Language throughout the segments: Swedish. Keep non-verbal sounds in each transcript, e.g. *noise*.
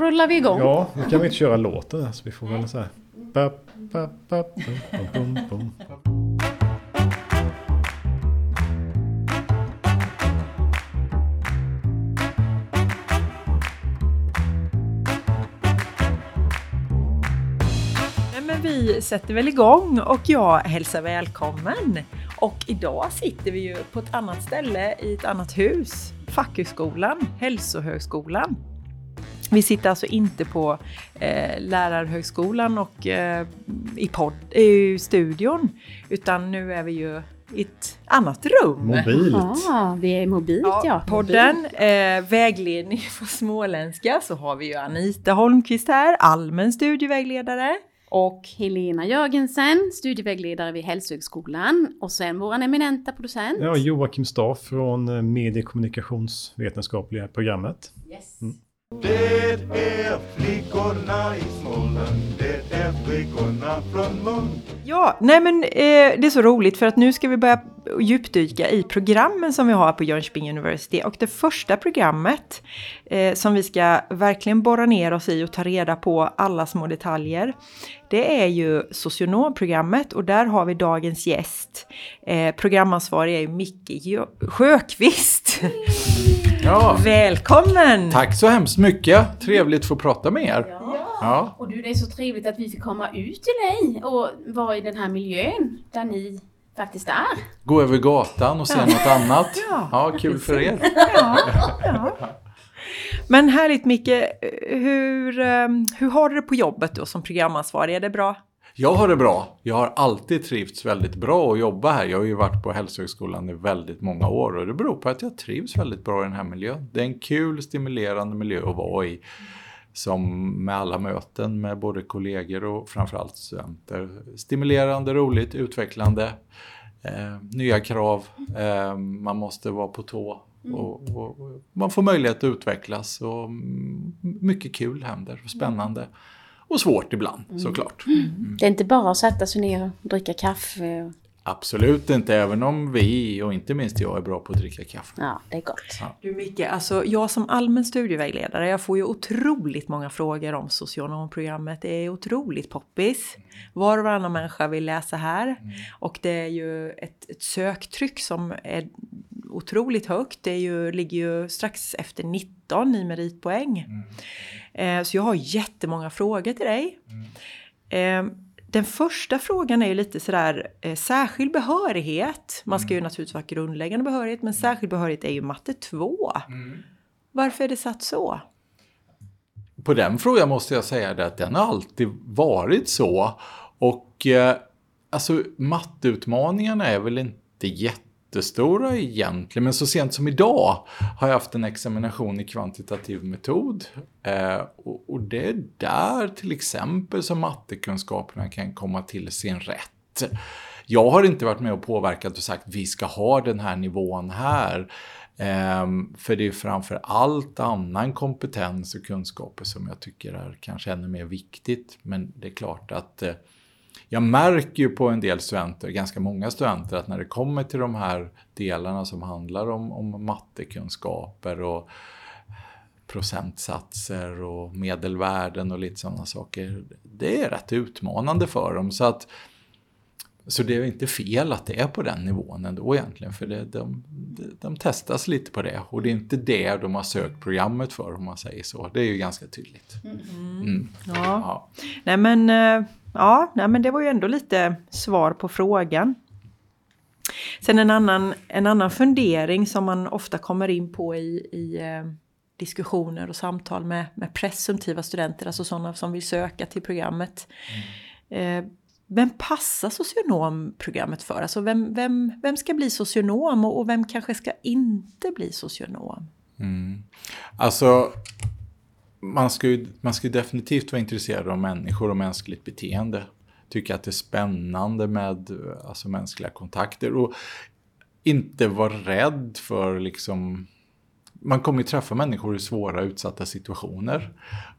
rullar vi igång. Ja, nu kan vi inte köra låten så vi får väl så här. Ba, ba, ba, bum, bum, bum, bum. Nej, men vi sätter väl igång och jag hälsar välkommen. Och idag sitter vi ju på ett annat ställe i ett annat hus. Fackhögskolan, Hälsohögskolan. Vi sitter alltså inte på eh, Lärarhögskolan och eh, i, podd, i studion, utan nu är vi ju i ett annat rum. Mobilt. Ja, vi är mobilt ja. Ja, podden, eh, vägledning på småländska, så har vi ju Anita Holmqvist här, allmän studievägledare. Och Helena Jörgensen, studievägledare vid Hälsohögskolan. Och sen vår eminenta producent. Ja, Joakim Staff från eh, mediekommunikationsvetenskapliga programmet. Yes. Det är flickorna i Småland, det är flickorna från Lund. Ja, nej men eh, det är så roligt för att nu ska vi börja djupdyka i programmen som vi har på Jönköping University. Och det första programmet eh, som vi ska verkligen borra ner oss i och ta reda på alla små detaljer. Det är ju socionomprogrammet och där har vi dagens gäst. Eh, programansvarig är ju Micke Sjökvist. Sjöqvist. *laughs* Ja, Välkommen! tack så hemskt mycket. Trevligt att få prata med er. Ja. Och du, det är så trevligt att vi fick komma ut till dig och vara i den här miljön där ni faktiskt är. Gå över gatan och se något annat. Ja, Ja, kul för er. Ja, ja. Men härligt Micke, hur, eh, hur har du det på jobbet då som programansvarig? Är det bra? Jag har det bra. Jag har alltid trivts väldigt bra att jobba här. Jag har ju varit på Hälsohögskolan i väldigt många år och det beror på att jag trivs väldigt bra i den här miljön. Det är en kul, stimulerande miljö att vara i. Som med alla möten med både kollegor och framförallt studenter. Stimulerande, roligt, utvecklande. Eh, nya krav. Eh, man måste vara på tå. Och, och, och man får möjlighet att utvecklas och mm, mycket kul händer. Spännande. Och svårt ibland såklart. Mm. Det är inte bara att sätta sig ner och dricka kaffe. och- Absolut inte, även om vi och inte minst jag är bra på att dricka kaffe. Ja, det är gott. Du Micke, alltså jag som allmän studievägledare, jag får ju otroligt många frågor om socionomprogrammet. Det är otroligt poppis. Var och varannan människa vill läsa här. Och det är ju ett, ett söktryck som är otroligt högt. Det är ju, ligger ju strax efter 19 i meritpoäng. Eh, så jag har jättemånga frågor till dig. Eh, den första frågan är ju lite sådär eh, särskild behörighet. Man ska ju naturligtvis vara grundläggande behörighet, men särskild behörighet är ju matte 2. Varför är det satt så? På den frågan måste jag säga det att den har alltid varit så. Och eh, alltså matteutmaningarna är väl inte jättestora egentligen. Men så sent som idag har jag haft en examination i kvantitativ metod. Eh, och, och det är där till exempel som mattekunskaperna kan komma till sin rätt. Jag har inte varit med och påverkat och sagt vi ska ha den här nivån här. Ehm, för det är framför allt annan kompetens och kunskaper som jag tycker är kanske ännu mer viktigt. Men det är klart att eh, jag märker ju på en del studenter, ganska många studenter, att när det kommer till de här delarna som handlar om, om mattekunskaper och procentsatser och medelvärden och lite sådana saker. Det är rätt utmanande för dem. Så att så det är inte fel att det är på den nivån ändå egentligen, för det, de, de, de testas lite på det. Och det är inte det de har sökt programmet för, om man säger så. Det är ju ganska tydligt. Mm. Ja. Ja. Nej men, eh, ja, nej men det var ju ändå lite svar på frågan. Sen en annan, en annan fundering som man ofta kommer in på i, i eh, diskussioner och samtal med, med presumtiva studenter, alltså sådana som vill söka till programmet. Eh, vem passar socionomprogrammet för? Alltså vem, vem, vem ska bli socionom och, och vem kanske ska inte bli socionom? Mm. Alltså, man ska, ju, man ska definitivt vara intresserad av människor och mänskligt beteende. Tycka att det är spännande med alltså, mänskliga kontakter och inte vara rädd för liksom man kommer ju träffa människor i svåra utsatta situationer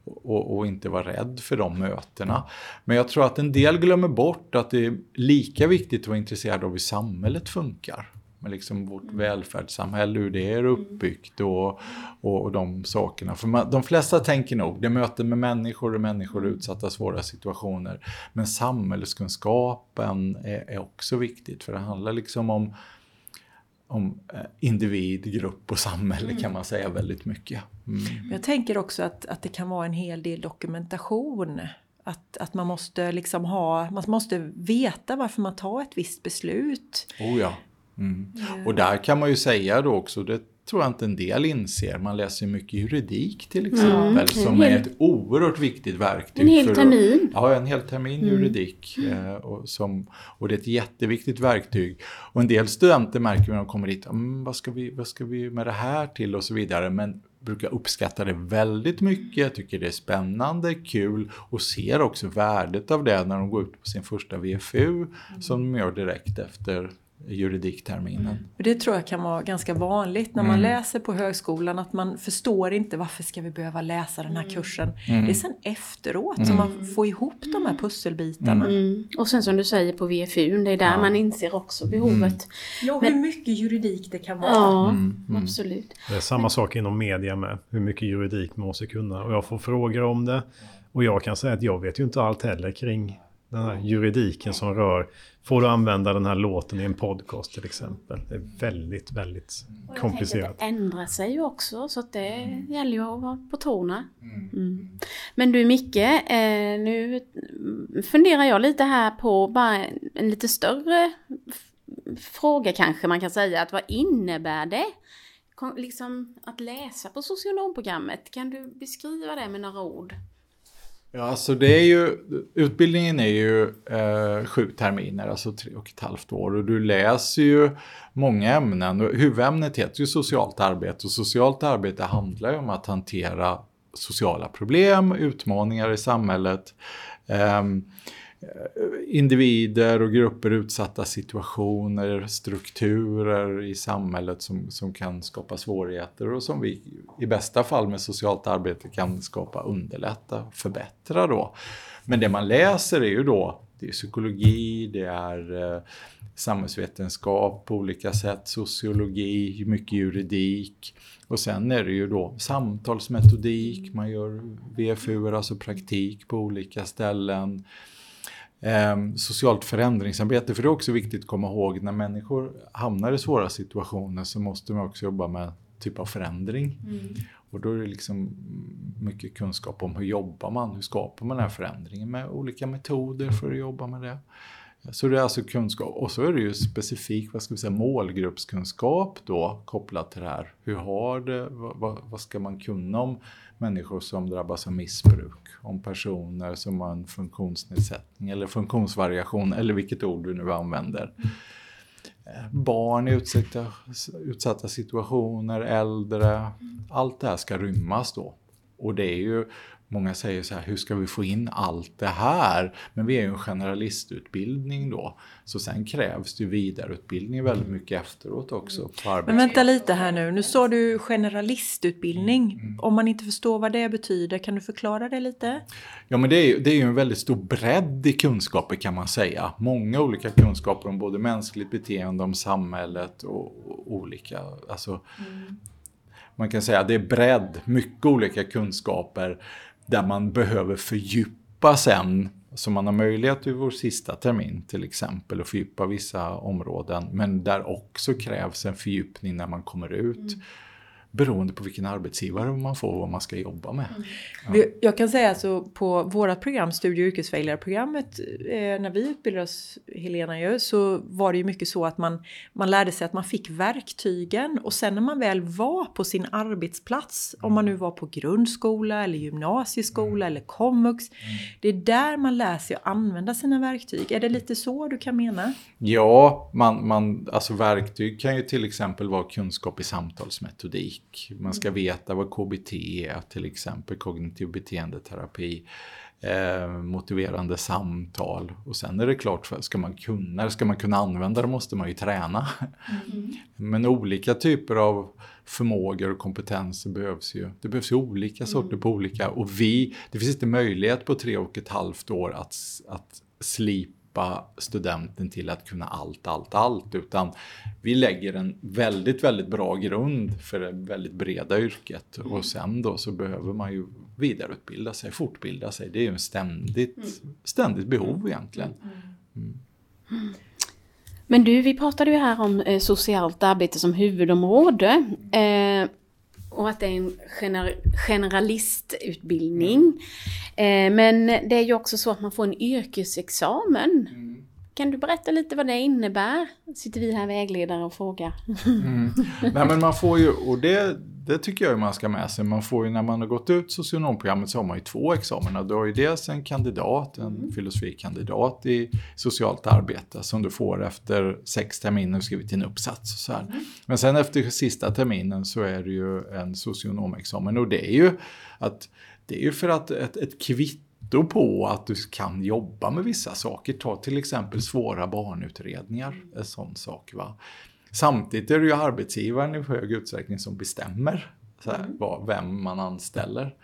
och, och, inte vara rädd för de mötena. Men jag tror att en del glömmer bort att det är lika viktigt att vara intresserad av hur samhället funkar med liksom vårt välfärdssamhälle, hur det är uppbyggt och, och, och de sakerna. För man, de flesta tänker nog, det är möten med människor och människor i utsatta svåra situationer. Men samhällskunskapen är, är också viktigt för det handlar liksom om om eh, individ, grupp och samhälle kan man säga väldigt mycket. Mm. Jag tänker också att, att det kan vara en hel del dokumentation. Att, att man måste liksom ha, man måste veta varför man tar ett visst beslut. Oh ja. Mm. Och där kan man ju säga då också, det tror jag inte en del inser, man läser mycket juridik till exempel, Mm. som är ett oerhört viktigt verktyg. En hel för termin. Mm. Att, ja, en hel termin juridik. Eh, och, som, och det är ett jätteviktigt verktyg. Och en del studenter märker när de kommer mm, vad, ska vi, vad ska vi med det här till och så vidare. Men brukar uppskatta det väldigt mycket, tycker det är spännande, kul och ser också värdet av det när de går ut på sin första VFU som de gör direkt efter juridikterminen. Och det tror jag kan vara ganska vanligt när man Mm. läser på högskolan att man förstår inte varför ska vi behöva läsa den här kursen. Mm. Det är sen efteråt som man får ihop de här pusselbitarna. Mm. Och sen som du säger på VFU, det är där Ja. man inser också behovet. Ja, hur mycket juridik det kan vara. Ja, Mm, absolut. Det är samma sak inom media med. Hur mycket juridik man måste kunna. Och jag får frågor om det. Och jag kan säga att jag vet ju inte allt heller kring den här juridiken som rör. Får du använda den här låten i en podcast till exempel? Det är väldigt, väldigt komplicerat. att det ändrar sig ju också så att det gäller ju att vara på tårna. Mm. Men du Micke, eh, nu funderar jag lite här på bara en, en lite större fråga kanske man kan säga. Att vad innebär det? Kom- Liksom att läsa på socionomprogrammet, kan du beskriva det med några ord? Ja, alltså det är ju, utbildningen är ju eh, sju terminer, alltså tre och ett halvt år. Och du läser ju många ämnen. Huvudämnet heter ju socialt arbete. Och socialt arbete handlar ju om att hantera sociala problem, utmaningar i samhället. Eh, Eh, individer och grupper utsatta situationer, strukturer i samhället som, som kan skapa svårigheter och som vi i bästa fall med socialt arbete kan skapa underlätta, förbättra då. Men det man läser är ju då det är psykologi, det är eh, samhällsvetenskap på olika sätt, sociologi, mycket juridik. Och sen är det ju då samtalsmetodik, man gör VFU, alltså praktik på olika ställen. Eh, socialt förändringsarbete, för det är också viktigt att komma ihåg när människor hamnar i svåra situationer så måste man också jobba med typ av förändring. Och då är det liksom mycket kunskap om hur jobbar man, hur skapar man den här förändringen med olika metoder för att jobba med det. Så det är alltså kunskap och så är det ju specifik vad ska vi säga, målgruppskunskap då kopplat till det här. Hur har det, vad, vad, vad ska man kunna om människor som drabbas av missbruk? Om personer som har en funktionsnedsättning eller funktionsvariation eller vilket ord du nu använder. Eh, barn i utsatta, utsatta situationer, äldre. Allt det här ska rymmas då. Och det är ju, många säger så här, hur ska vi få in allt det här? Men vi är ju en generalistutbildning då. Så sen krävs det vidareutbildning väldigt mycket efteråt också. På Men vänta lite här nu, nu står du generalistutbildning. Om man inte förstår vad det betyder, kan du förklara det lite? Ja, men det är, ju, det är ju en väldigt stor bredd i kunskaper kan man säga. Många olika kunskaper om både mänskligt beteende, om samhället och, och olika. Alltså, Man kan säga att det är bredd, mycket olika kunskaper där man behöver fördjupa sen. Så man har möjlighet i vår sista termin till exempel att fördjupa vissa områden. Men där också krävs en fördjupning när man kommer ut. Mm. Beroende på vilken arbetsgivare man får och vad man ska jobba med. Vi- Jag kan säga alltså på vårt program, studie och yrkesvägledarprogrammet, eh, när vi utbildade oss, Helena ju, så var det ju mycket så att man, man lärde sig att man fick verktygen och sen när man väl var på sin arbetsplats, om man nu var på grundskola eller gymnasieskola eller komvux, det är där man lär sig att använda sina verktyg. Är det lite så du kan mena? Ja, man, man, alltså verktyg kan ju till exempel vara kunskap i samtalsmetodik. Man ska veta vad KBT är, till exempel kognitiv beteendeterapi, eh, motiverande samtal. Och sen är det klart, för- ska man kunna, ska man kunna använda det måste man ju träna. Men olika typer av förmågor och kompetenser behövs ju. Det behövs ju olika sorter på olika och vi, det finns inte möjlighet på tre och ett halvt år att, att slipa döpa studenten till att kunna allt, allt, allt. Utan vi lägger en väldigt, väldigt bra grund för det väldigt breda yrket. Och sen då så behöver man ju vidareutbilda sig, fortbilda sig. Det är ju en ständigt, ständigt behov egentligen. Mm. Men du, vi pratade ju här om eh, socialt arbete som huvudområde. Eh, och att det är en gener generalistutbildning. Eh, men det är ju också så att man får en yrkesexamen. Mm. Kan du berätta lite vad det innebär? Sitter vi här vägledare och frågar. Mm. Nej men man får ju, och det, det tycker jag man ska med sig. Man får ju när man har gått ut socionomprogrammet så har man ju två examina. Du har ju dels en kandidat, en mm. filosofikandidat i socialt arbete som du får efter sex terminer och skrivit din uppsats och så här. Mm. Men sen efter sista terminen så är det ju en socionomexamen och det är ju att det är ju för att ett, ett kvitto på att du kan jobba med vissa saker. Ta till exempel svåra barnutredningar, en sån sak. Va? Samtidigt är det ju arbetsgivaren i hög utsträckning som bestämmer här, mm. vad, vem man anställer.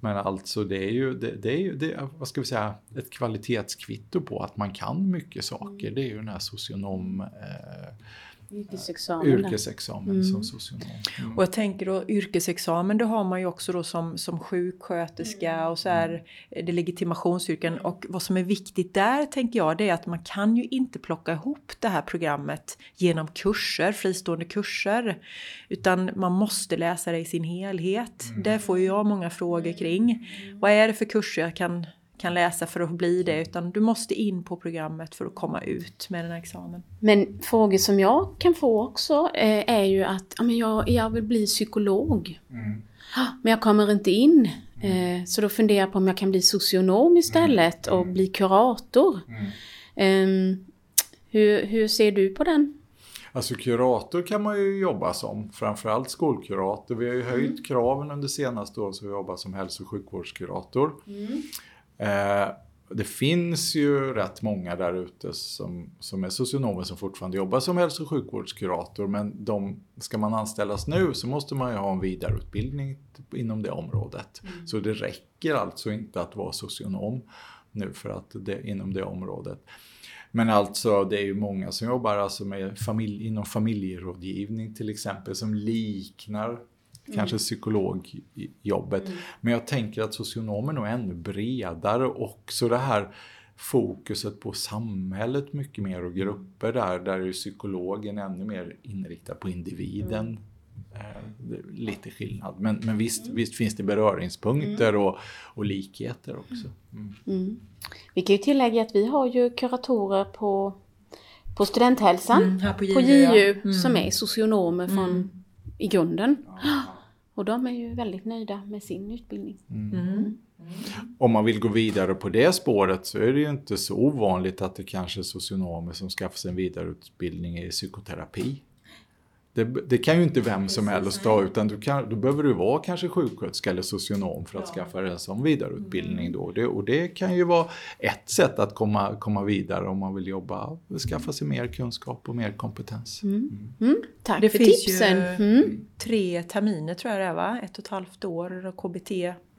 Men alltså det är ju, det, det är ju det, vad ska vi säga, ett kvalitetskvitto på att man kan mycket saker. Det är ju den här socionom eh, Yrkesexamen. Yrkesexamen mm. som socionom. Mm. Och jag tänker då yrkesexamen, det har man ju också då som, som sjuksköterska mm. och så här, det legitimationsyrken. Och vad som är viktigt där tänker jag, det är att man kan ju inte plocka ihop det här programmet genom kurser, fristående kurser. Utan man måste läsa det i sin helhet. Mm. Det får ju jag många frågor kring. Vad är det för kurser jag kan kan läsa för att bli det utan du måste in på programmet för att komma ut med den här examen. Men frågor som jag kan få också eh, är ju att ja, men jag, jag vill bli psykolog. Mm. Men jag kommer inte in. Mm. Eh, så då funderar jag på om jag kan bli socionom istället mm. och bli kurator. Eh, hur, hur ser du på den? Alltså kurator kan man ju jobba som, framförallt skolkurator. Vi har ju höjt mm. kraven under senaste året så vi jobbar som hälso och sjukvårdskurator. Mm. Eh, det finns ju rätt många där ute som, som är socionomer som fortfarande jobbar som hälso och sjukvårdskurator men de, ska man anställas nu så måste man ju ha en vidareutbildning inom det området. Mm. Så det räcker alltså inte att vara socionom nu för att det, inom det området. Men alltså det är ju många som jobbar alltså med familj, inom familjerådgivning till exempel som liknar Mm. kanske psykologjobbet. Mm. Men jag tänker att socionomer är ännu bredare också det här fokuset på samhället mycket mer och grupper där, där är psykologen ännu mer inriktad på individen. Mm. Eh, lite skillnad. Men, men visst, mm. visst finns det beröringspunkter mm. och, och likheter också. Mm. mm. Vi kan ju tillägga att vi har ju kuratorer på, på studenthälsan, på JU, på JU ja. som är socionomer från i grunden. Ja. Och de är ju väldigt nöjda med sin utbildning. Mm. Mm. mm. Om man vill gå vidare på det spåret så är det ju inte så ovanligt att det kanske är socionomer som skaffar sig en vidareutbildning i psykoterapi. Det, det, kan ju inte vem som helst ta utan du kan, då behöver du vara kanske sjuksköterska eller socionom för att ja. skaffa dig en sån vidareutbildning. Då. Det, och det kan ju vara ett sätt att komma, komma vidare om man vill jobba, skaffa sig mer kunskap och mer kompetens. Mm. Mm. mm. Tack det för finns tipsen. Ju mm. tre terminer tror jag det är va? Ett och ett halvt år KBT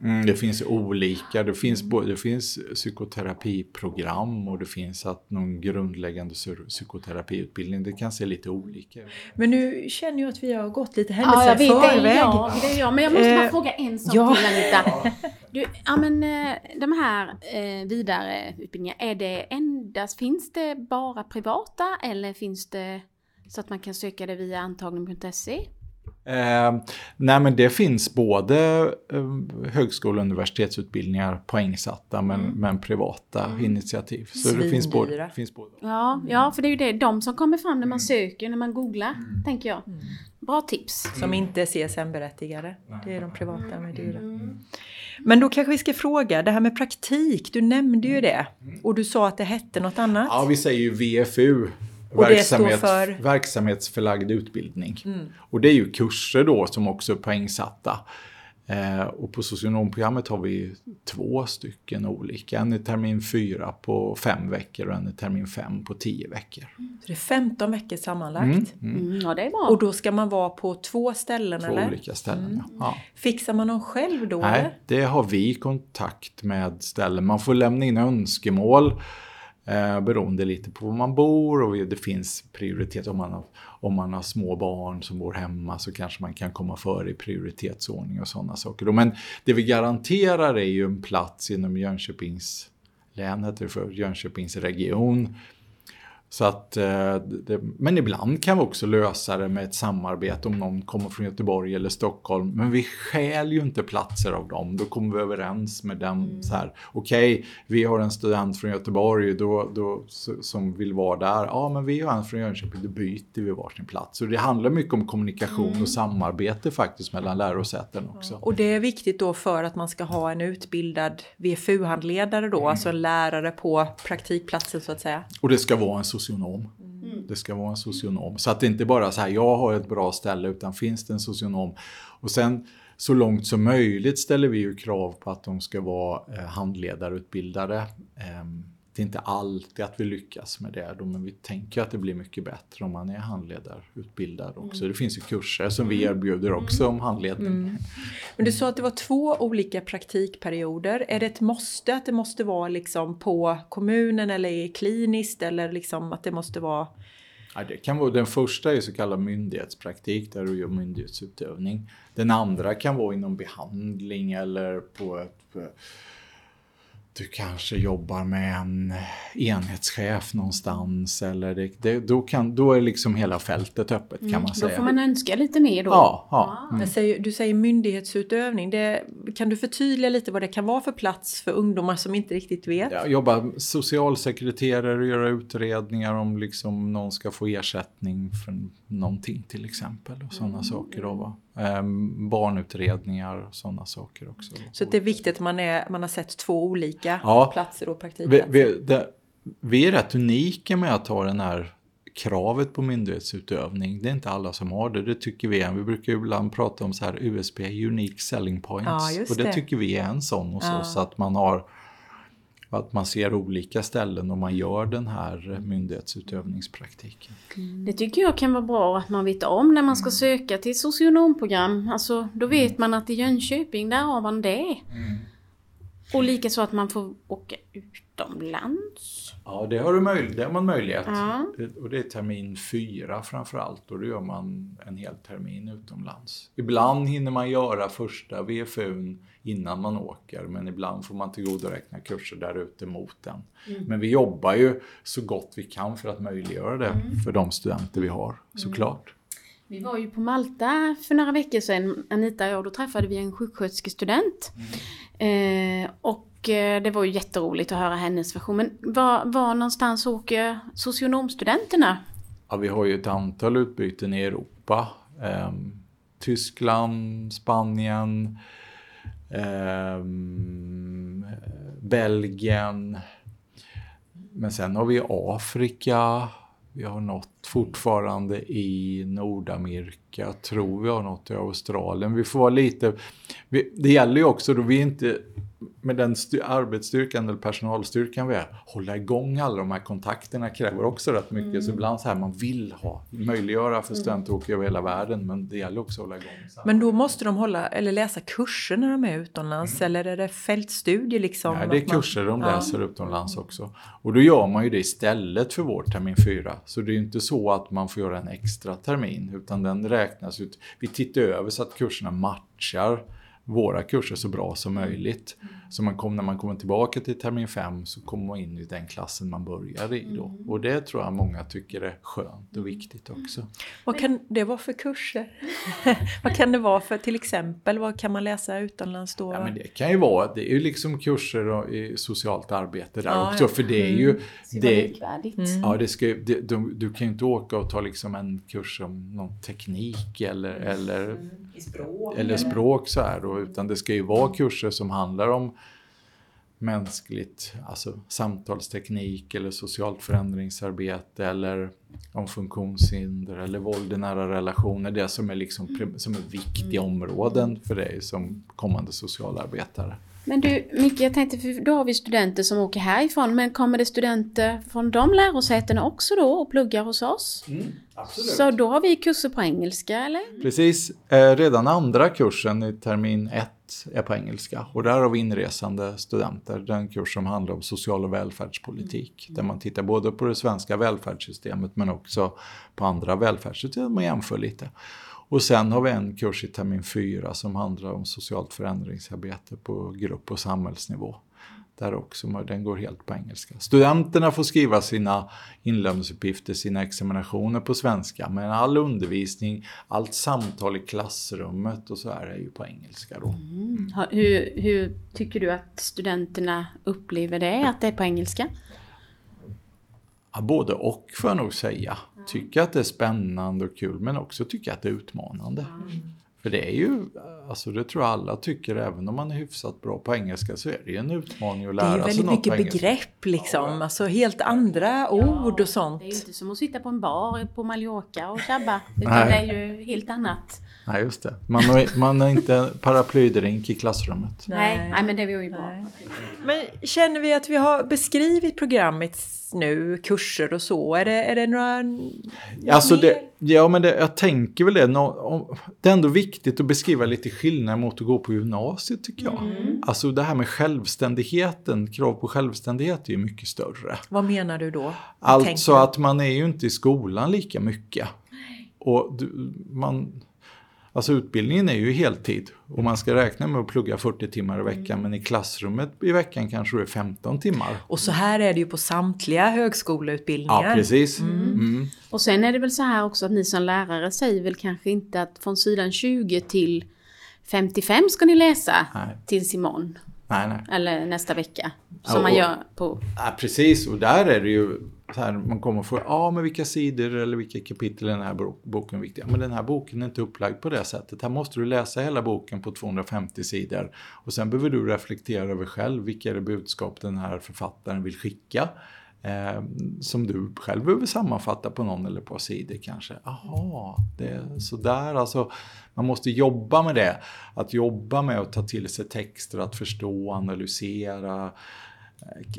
Mm, det finns olika. Det finns, det finns psykoterapiprogram och det finns att någon grundläggande psykoterapiutbildning. Det kan se lite olika ut. Men nu känner jag att vi har gått lite händelser ja, jag vet, förväg. Jag, det är jag. Men jag måste bara eh, fråga en sak ja. till Anita. *laughs* Du, ja, men, eh, de här eh, vidareutbildningarna, är det endast, finns det bara privata eller finns det så att man kan söka det via antagning.se? Eh, nej men det finns både eh, högskole och universitetsutbildningar poängsatta men, mm. men privata mm. initiativ. Så det finns både, finns både. Ja, mm. ja, för det är ju det, de som kommer fram när man mm. söker, när man googlar, mm. tänker jag. Mm. Bra tips. Som inte är CSN-berättigade. Det är de privata med dyra. Men då kanske vi ska fråga, det här med praktik, du nämnde ju det. Och du sa att det hette något annat. Ja, vi säger ju VFU och Verksamhet, för... Verksamhetsförlagd utbildning. Mm. Och det är ju kurser då som också är poängsatta. Eh, och på socionomprogrammet har vi två stycken olika. En i termin fyra på fem veckor och en i termin fem på tio veckor. Så det är 15 veckor sammanlagt. Mm, mm. Mm, ja, det är bra. Och då ska man vara på två ställen två eller? olika ställen, mm. ja. Fixar man dem själv då? Nej, eller? det har vi kontakt med ställen. Man får lämna in önskemål Eh, beroende lite på var man bor och det finns prioritet. Om man, har, om man har små barn som bor hemma så kanske man kan komma före i prioritetsordning och sådana saker. Men det vi garanterar är ju en plats inom Jönköpings län, för Jönköpings region så att, eh, det, men ibland kan vi också lösa det med ett samarbete om någon kommer från Göteborg eller Stockholm. Men vi skäl ju inte platser av dem. Då kommer vi överens med dem mm. så här. Okej, okay, vi har en student från Göteborg då, då, som vill vara där. Ja, men vi har en från Jönköping, då byter vi varsin plats. Så det handlar mycket om kommunikation mm. och samarbete faktiskt mellan lärosäten också. Och det är viktigt då för att man ska ha en utbildad VFU-handledare då, mm. alltså en lärare på praktikplatsen så att säga. Och det ska vara en socionom. Mm. Det ska vara en socionom. Så att det inte bara är så här, jag har ett bra ställe, utan finns det en socionom. Och sen så långt som möjligt ställer vi ju krav på att de ska vara eh, handledarutbildade. Eh, det är inte alltid att vi lyckas med det, då, men vi tänker att det blir mycket bättre om man är handledarutbildad också. Mm. Det finns ju kurser som vi mm. erbjuder också om handledning. Mm. Men du sa att det var två olika praktikperioder. Är det ett måste att det måste vara liksom på kommunen eller kliniskt eller liksom att det måste vara Ja, det kan vara, den första är så kallad myndighetspraktik där du gör myndighetsutövning. Den andra kan vara inom behandling eller på ett du kanske jobbar med en enhetschef någonstans eller det, det, då, kan, då är liksom hela fältet öppet kan man mm, säga. Då får man önska lite mer då. Ja, ja. Mm. Säger, du säger myndighetsutövning, det, kan du förtydliga lite vad det kan vara för plats för ungdomar som inte riktigt vet? Jag jobbar socialsekreterare och göra utredningar om liksom någon ska få ersättning för någonting till exempel och sådana mm. saker. Då, va? Ehm, barnutredningar och sådana saker också. Så det är viktigt att man, är, man har sett två olika ja, platser och praktikplatser? Vi, vi, det, vi är rätt unika med att ha den här kravet på myndighetsutövning. Det är inte alla som har det, det tycker vi är. Vi brukar ibland prata om så här USP, Unique Selling Points. Ja, och det, det, tycker vi är en sån hos ja. oss, att man har att man ser olika ställen och man gör den här myndighetsutövningspraktiken. Det tycker jag kan vara bra att man vet om när man ska mm. söka till socionomprogram. Alltså, då vet man att i Jönköping, där har man det. Mm. Och likaså att man får åka utomlands. Ja, det har, du möj- det har man möjlighet. Ja. Och det är termin fyra framförallt och då gör man en hel termin utomlands. Ibland hinner man göra första VFUn innan man åker men ibland får man tillgodoräkna kurser där ute mot den. Mm. Men vi jobbar ju så gott vi kan för att möjliggöra det mm. för de studenter vi har, såklart. Mm. Vi var ju på Malta för några veckor sedan, Anita och jag, då träffade vi en sjuksköterskestudent. Mm. Eh, och Eh, det var ju jätteroligt att höra hennes version. Men var, var någonstans åker socionomstudenterna? Ja, vi har ju ett antal utbyten i Europa. Ehm, Tyskland, Spanien, ehm, Belgien. Men sen har vi Afrika. Vi har nått fortfarande i Nordamerika. Tror vi har nått i Australien. Vi får vara lite... Vi, det gäller ju också då vi inte med den arbetsstyrkan eller personalstyrkan vi är, hålla igång alla de här kontakterna kräver också rätt mycket. Mm. Så ibland så här, man vill ha, möjliggöra för mm. studenter att åka över hela världen, men det gäller också att hålla igång. Men då måste de hålla, eller läsa kurser när de är utomlands, mm. eller är det fältstudier liksom? Ja, det är kurser de läser ja. utomlands också. Och då gör man ju det istället för vår termin 4. Så det är ju inte så att man får göra en extra termin, utan den räknas ut. Vi tittar över så att kurserna matchar våra kurser så bra som mm. möjligt. Mm. Så man kom, när man kommer tillbaka till termin 5 så kommer man in i den klassen man började i då. Mm. Och det tror jag många tycker är skönt och viktigt också. Vad kan det vara för kurser? *laughs* vad kan det vara för till exempel? Vad kan man läsa utomlands då? Ja, men det kan ju vara, det är ju liksom kurser i socialt arbete där ja, också. För det är ju... Mm. Det, mm. ja, det ska, det, du, du, kan ju inte åka och ta liksom en kurs om någon teknik eller, eller, mm. språk, eller språk så här utan det ska ju vara kurser som handlar om mänskligt, alltså samtalsteknik eller socialt förändringsarbete eller om funktionshinder eller våld i nära relationer. Det som är, liksom, som är viktiga mm. områden för dig som kommande socialarbetare. Men du Micke, jag tänkte, för då har vi studenter som åker härifrån, men kommer det studenter från de lärosätena också då och pluggar hos oss? Mm, absolut. Så då har vi kurser på engelska eller? Precis. Eh, redan andra kursen i termin 1 är på engelska och där har vi inresande studenter. Den kurs som handlar om social och välfärdspolitik där man tittar både på det svenska välfärdssystemet men också på andra välfärdssystem och jämför lite. Och sen har vi en kurs i termin 4 som handlar om socialt förändringsarbete på grupp och samhällsnivå. Där också, den går helt på engelska. Studenterna får skriva sina inlämningsuppgifter, sina examinationer på svenska. Men all undervisning, allt samtal i klassrummet och så här är ju på engelska då. Mm. Hur, hur tycker du att studenterna upplever det, att det är på engelska? Ja, både och får jag nog säga. Tycker att det är spännande och kul men också tycker att det är utmanande. Mm. För det är ju, alltså det tror jag alla tycker, även om man är hyfsat bra på engelska så är det ju en utmaning att lära sig något Det är väldigt mycket begrepp liksom, ja. alltså helt andra ja, ord och sånt. Det är ju inte som att sitta på en bar på Mallorca och tjabba, *laughs* utan Nej. det är ju helt annat. Nej, just det. Man har, man har inte paraplydrink i klassrummet. Nej. Nej, men det var ju bra. Men känner vi att vi har beskrivit programmet nu, kurser och så? Är det, är det några... Alltså det, ja, men det, jag tänker väl det. det är ändå viktigt att beskriva lite skillnad mot att gå på gymnasiet tycker jag. Mm. Alltså det här med självständigheten, krav på självständighet är ju mycket större. Vad menar du då? Alltså att man är ju inte i skolan lika mycket. Och du, man Alltså utbildningen är ju heltid och man ska räkna med att plugga 40 timmar i veckan men i klassrummet i veckan kanske det är 15 timmar. Och så här är det ju på samtliga högskoleutbildningar. Ja, precis. Mm. Mm. Och sen är det väl så här också att ni som lärare säger väl kanske inte att från sidan 20 till 55 ska ni läsa nej. tills imorgon. Nej, nej. Eller nästa vecka. Som ja, man gör på... Ja, precis, och där är det ju så här, man kommer få, ja men vilka sidor eller vilka kapitel i den här boken är viktiga? Men den här boken är inte upplagd på det sättet. Här måste du läsa hela boken på 250 sidor. Och sen behöver du reflektera över själv, vilka är det budskap den här författaren vill skicka? Eh, som du själv behöver sammanfatta på någon eller ett par sidor kanske. Jaha, det är sådär alltså. Man måste jobba med det. Att jobba med att ta till sig texter, att förstå, analysera,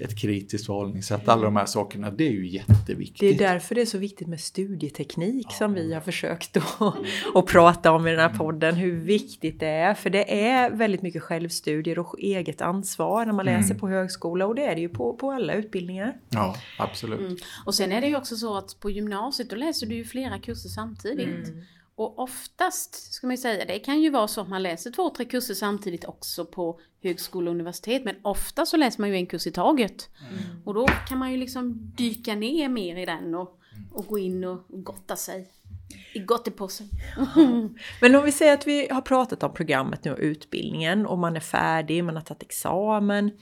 ett kritiskt förhållningssätt, alla de här sakerna, det är ju jätteviktigt. Det är därför det är så viktigt med studieteknik som vi har försökt att, *laughs* att prata om i den här podden, hur viktigt det är. För det är väldigt mycket självstudier och eget ansvar när man läser mm. på högskola och det är det ju på, på alla utbildningar. Ja, absolut. Mm. Och sen är det ju också så att på gymnasiet då läser du ju flera kurser samtidigt. Mm. Och oftast, ska man ju säga, det kan ju vara så att man läser två, tre kurser samtidigt också på högskola och universitet. Men ofta så läser man ju en kurs i taget. Mm. Och då kan man ju liksom dyka ner mer i den och, och gå in och gotta sig i gottepåsen. Men om vi säger att vi har pratat om programmet nu och utbildningen och man är färdig, man har tagit examen. Mm.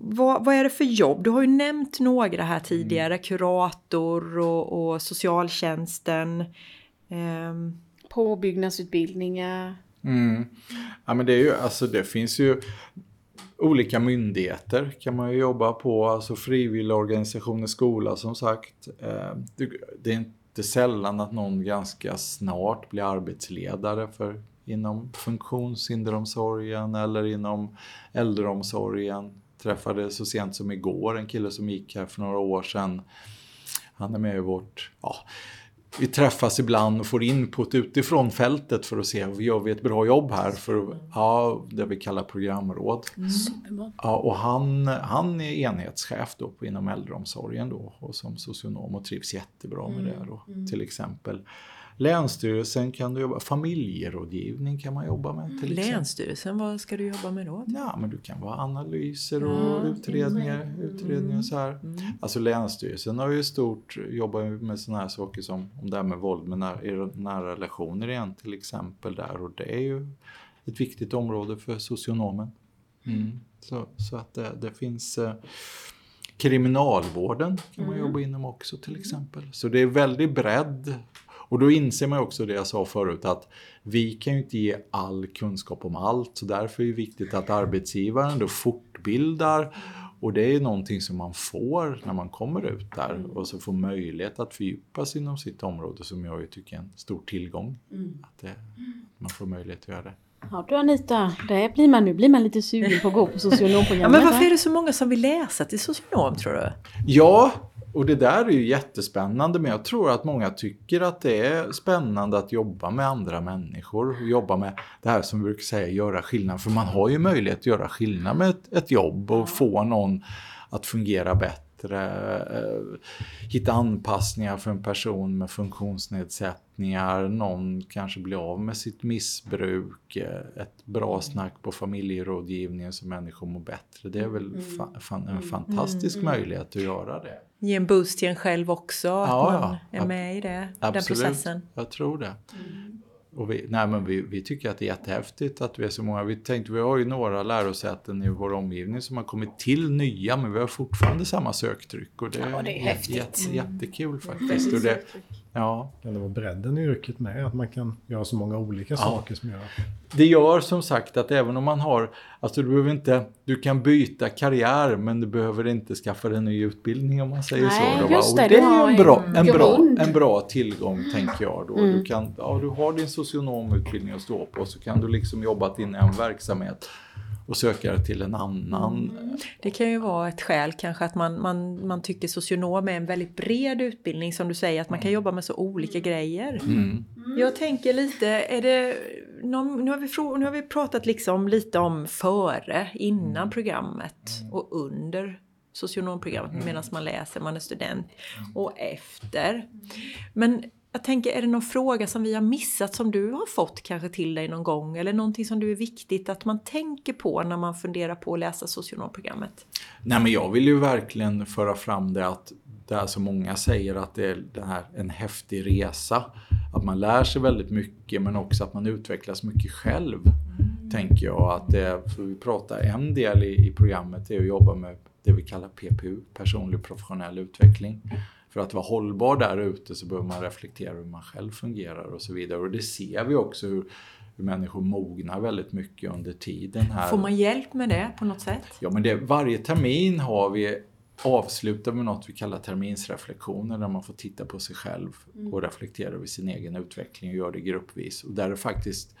Vad, vad, är det för jobb? Du har ju nämnt några här tidigare, kurator och, och socialtjänsten. Um, påbyggnadsutbildningar. Mm. Ja men det är ju, alltså det finns ju olika myndigheter kan man ju jobba på, alltså frivilligorganisationer, skola som sagt. Ehm, det är inte sällan att någon ganska snart blir arbetsledare för inom funktionshinderomsorgen eller inom äldreomsorgen. Träffade så sent som igår en kille som gick här för några år sedan. Han är med i vårt, ja, vi träffas ibland och får input utifrån fältet för att se om vi gör ett bra jobb här för ja, det vi kallar programråd. Mm. Ja, och han, han är enhetschef då på, inom äldreomsorgen då, och som socionom och trivs jättebra med mm. det då, mm. till exempel. Länsstyrelsen kan du jobba, familjerådgivning kan man jobba med. Till Länsstyrelsen, vad ska du jobba med då? Ja, men du kan vara analyser och mm. utredningar, utredningar så här. Mm. Alltså Länsstyrelsen har ju stort, jobbar med sådana här saker som om det här med våld med nära, nära relationer igen till exempel där och det är ju ett viktigt område för socionomen. Mm. Så, så att det, det finns eh, Kriminalvården kan man mm. jobba inom också till exempel. Så det är väldigt bredd och då inser man också det jag sa förut att vi kan ju inte ge all kunskap om allt så därför är det viktigt att arbetsgivaren då fortbildar och det är någonting som man får när man kommer ut där och så får möjlighet att fördjupa sig inom sitt område som jag ju tycker är en stor tillgång. Mm. Att det, man får möjlighet att göra det. Ja du Anita, det blir man, nu blir man lite sugen på att gå på *laughs* socionomprogrammet. Ja, men varför va? är det så många som vill läsa till socionom tror du? Ja, och det där är ju jättespännande men jag tror att många tycker att det är spännande att jobba med andra människor. och Jobba med det här som vi brukar säga, göra skillnad. För man har ju möjlighet att göra skillnad med ett, ett jobb och få någon att fungera bättre. eh, Hitta anpassningar för en person med funktionsnedsättningar. Någon kanske blir av med sitt missbruk. eh, Ett bra snack på familjerådgivningen så människor mår bättre. Det är väl fa- fan, en fantastisk möjlighet att göra det. Ge en boost till en själv också, att Ja, man ja. är med i det, den Absolut, processen. jag tror det. Och vi, nej, men vi, vi tycker att det är jättehäftigt att vi är så många. Vi tänkte, vi har ju några lärosäten i vår omgivning som har kommit till nya, men vi har fortfarande samma söktryck. Och det, Ja, det är häftigt. Jätte, jättekul faktiskt. Och det, ja, Kan det vara bredden i yrket med? Att man kan göra så många olika saker som gör det gör som sagt att även om man har, alltså du behöver inte, du kan byta karriär men du behöver inte skaffa dig en ny utbildning om man säger Nej, så. Då, just Och det, det är en bra, en bra, en bra tillgång tänker jag då. Mm. Du, kan, ja, du har din socionomutbildning att stå på så kan du liksom jobba in i en verksamhet och söka till en annan. Det kan ju vara ett skäl kanske att man, man, man tycker socionom är en väldigt bred utbildning som du säger att man kan jobba med så olika grejer. Mm. Jag tänker lite, är det, någon- nu, har vi, nu har vi pratat liksom lite om före, innan programmet och under socionomprogrammet medan man läser, man är student och efter. Men jag tänker, är det någon fråga som vi har missat som du har fått kanske till dig någon gång? Eller någonting som du är viktigt att man tänker på när man funderar på att läsa socionomprogrammet? Nej men jag vill ju verkligen föra fram det att det är så många säger att det är den här, en häftig resa. Att man lär sig väldigt mycket men också att man utvecklas mycket själv. Tänker jag att det, för vi pratar en del i, i programmet är att jobba med det vi kallar PPU, personlig professionell utveckling. För att vara hållbar där ute så behöver man reflektera hur man själv fungerar och så vidare. Och det ser vi också hur, hur människor mognar väldigt mycket under tiden här. Får man hjälp med det på något sätt? Ja, men det, varje termin har vi avslutar med något vi kallar terminsreflektioner där man får titta på sig själv och reflektera över sin egen utveckling och göra det gruppvis. Och där är faktiskt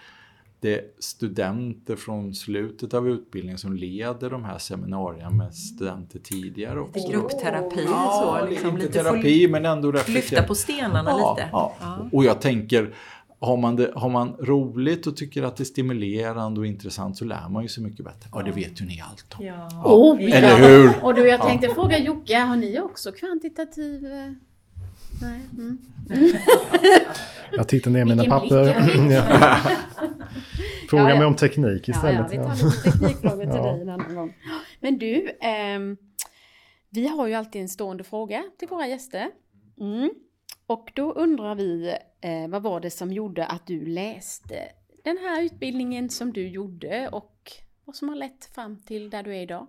det studenter från slutet av utbildningen som leder de här seminarierna med studenter tidigare också. Lite gruppterapi Ja, så, liksom, inte lite terapi men ändå lyfta på stenarna Ja, lite. ja. Ja. Och jag tänker, har man, det, har man roligt och tycker att det är stimulerande och intressant så lär man ju så mycket bättre. Ja, det vet ju ni allt om. Ja. Oh, Eller ja. hur? Och du, jag tänkte fråga Jocke, har ni också kvantitativ... eh, Nej. Mm. Jag tittar ner mina Vilken papper. *laughs* Fråga Ja, ja. mig om teknik istället. ja, vi tar lite teknikfrågor till *laughs* Ja. dig en annan gång. Men du, ehm, vi har ju alltid en stående fråga till våra gäster. Mm. Och då undrar vi, eh, vad var det som gjorde att du läste den här utbildningen som du gjorde och vad som har lett fram till där du är idag?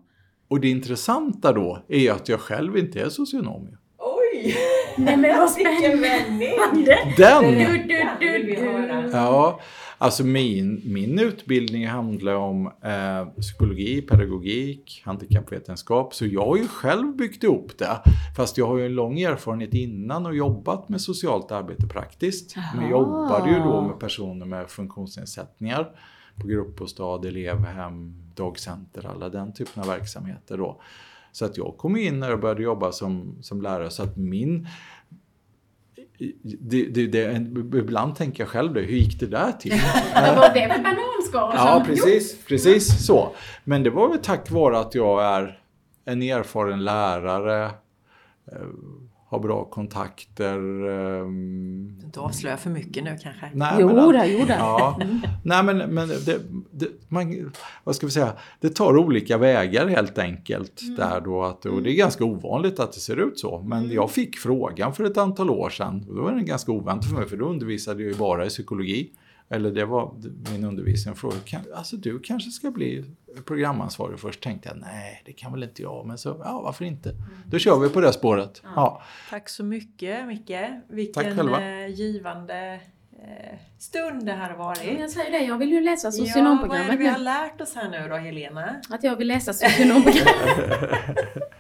Och det intressanta då är att jag själv inte är socionom. Oj! Nej men vad *laughs* vändning! Den! Du, du, du, du. Ja, alltså min, min utbildning handlar om eh, psykologi, pedagogik, handikappvetenskap. Så jag har ju själv byggt ihop det. Fast jag har ju en lång erfarenhet innan och jobbat med socialt arbete praktiskt. Men jag jobbade ju då med personer med funktionsnedsättningar på gruppbostad, elevhem, dagcenter, alla den typen av verksamheter då. Så att jag kom in när jag började jobba som, som lärare så att min det, det, det, ibland tänker jag själv det, hur gick det där till? *laughs* Vad var det för bananskal Ja, precis, precis så. Men det var väl tack vare att jag är en erfaren lärare, har bra kontakter. ehm, Inte avslöja för mycket nu kanske. nej, Jo men- då, jo då. Ja, nej men, men det, det, man, vad ska vi säga, det tar olika vägar helt enkelt. Mm. Där då att, och det är ganska ovanligt att det ser ut så. Men jag fick frågan för ett antal år sedan. Och då var den ganska oväntat för mig för då undervisade jag ju bara i psykologi. Eller det var min undervisning. Frågade, kan, alltså du kanske ska bli programansvarig först. Tänkte jag, nej det kan väl inte jag. Men så, ja varför inte. Då kör vi på det spåret. Ja. Tack så mycket Micke. Tack Vilken själva. eh, givande eh, stund det här har varit. Jag säger det, jag vill ju läsa Ja, vad är det socionomprogrammet vi har lärt oss här nu då Helena? Att jag vill läsa socionomprogrammet.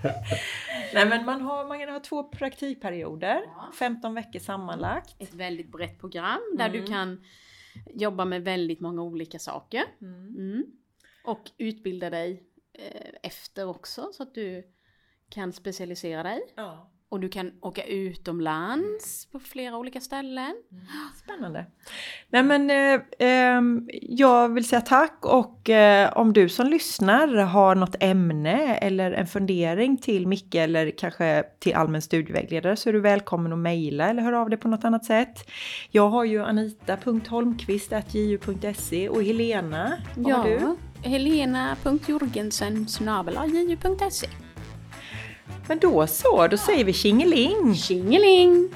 *laughs* Nej men man har, man har två praktikperioder, 15 veckor sammanlagt. Ett väldigt brett program där du Mm. kan jobbar med väldigt många olika saker. Mm. Och utbildar dig eh, efter också så att du kan specialisera dig. Ja. Och du kan åka utomlands på flera olika ställen. Spännande. Nej men eh, ehm, jag vill säga tack och eh, om du som lyssnar har något ämne eller en fundering till Micke eller kanske till allmän studievägledare så är du välkommen att mejla eller höra av dig på något annat sätt. Jag har ju anita.holmqvist.ju.se och Helena, vad har du? Helena.jorgensen ju.se men då så, då säger vi tjingeling! Tjingeling!